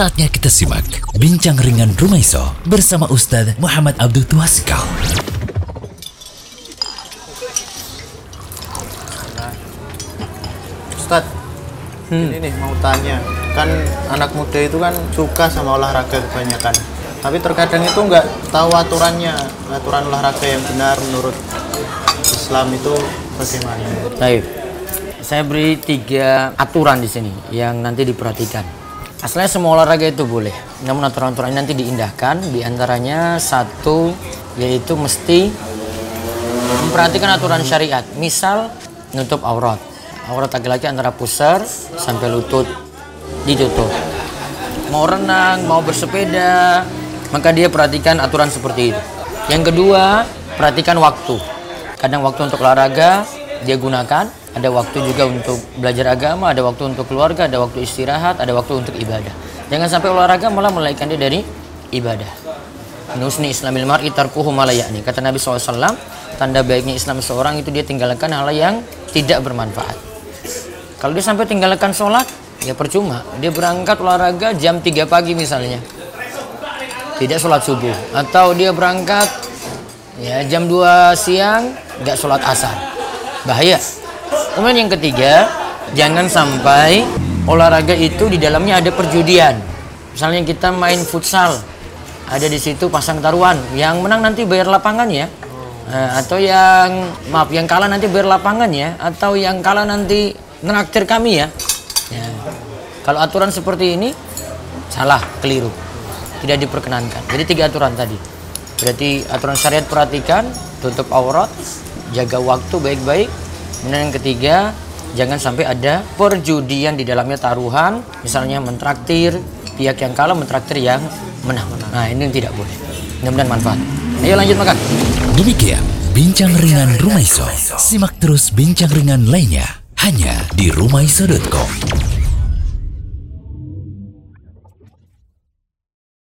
Saatnya kita simak Bincang Ringan Rumaiso bersama Ustadz Muhammad Abdul Tuasikal. Ustad, ini nih mau tanya, kan anak muda itu kan suka sama olahraga kebanyakan, tapi terkadang itu nggak tahu aturannya, aturan olahraga yang benar menurut Islam itu bagaimana? Baik. Saya beri tiga aturan di sini yang nanti diperhatikan. Asalnya semua olahraga itu boleh, namun aturan-aturan nanti diindahkan. Di antaranya satu yaitu mesti memperhatikan aturan syariat. Misal nutup aurat. Aurat laki-laki antara pusar sampai lutut ditutup. Mau renang, mau bersepeda, maka dia perhatikan aturan seperti itu. Yang kedua, perhatikan waktu. Kadang waktu untuk olahraga dia gunakan, ada waktu juga untuk belajar agama, ada waktu untuk keluarga, ada waktu istirahat, ada waktu untuk ibadah. Jangan sampai olahraga malah melaikan dia dari ibadah. Nusni Islamil mar'i tarkuhu malayani. Kata Nabi SAW, tanda baiknya Islam seorang itu dia tinggalkan hal yang tidak bermanfaat. Kalau dia sampai tinggalkan sholat, ya percuma. Dia berangkat olahraga jam 3 pagi misalnya. Tidak sholat subuh. Atau dia berangkat ya jam 2 siang, nggak sholat asar. Bahaya. Kemudian yang ketiga, jangan sampai olahraga itu di dalamnya ada perjudian. Misalnya kita main futsal, ada di situ pasang taruhan, yang menang nanti bayar lapangan ya. Nah, atau yang maaf yang kalah nanti bayar lapangan ya, atau yang kalah nanti ngeraktir kami ya. ya. Kalau aturan seperti ini salah, keliru. Tidak diperkenankan. Jadi tiga aturan tadi. Berarti aturan syariat perhatikan, tutup aurat, jaga waktu baik-baik. Kemudian yang ketiga, jangan sampai ada perjudian di dalamnya taruhan, misalnya mentraktir pihak yang kalah mentraktir yang menang. Nah, ini yang tidak boleh. Mudah-mudahan manfaat. Ayo lanjut makan. Demikian Bincang Ringan Rumaiso. Simak terus bincang ringan lainnya hanya di rumaiso.com.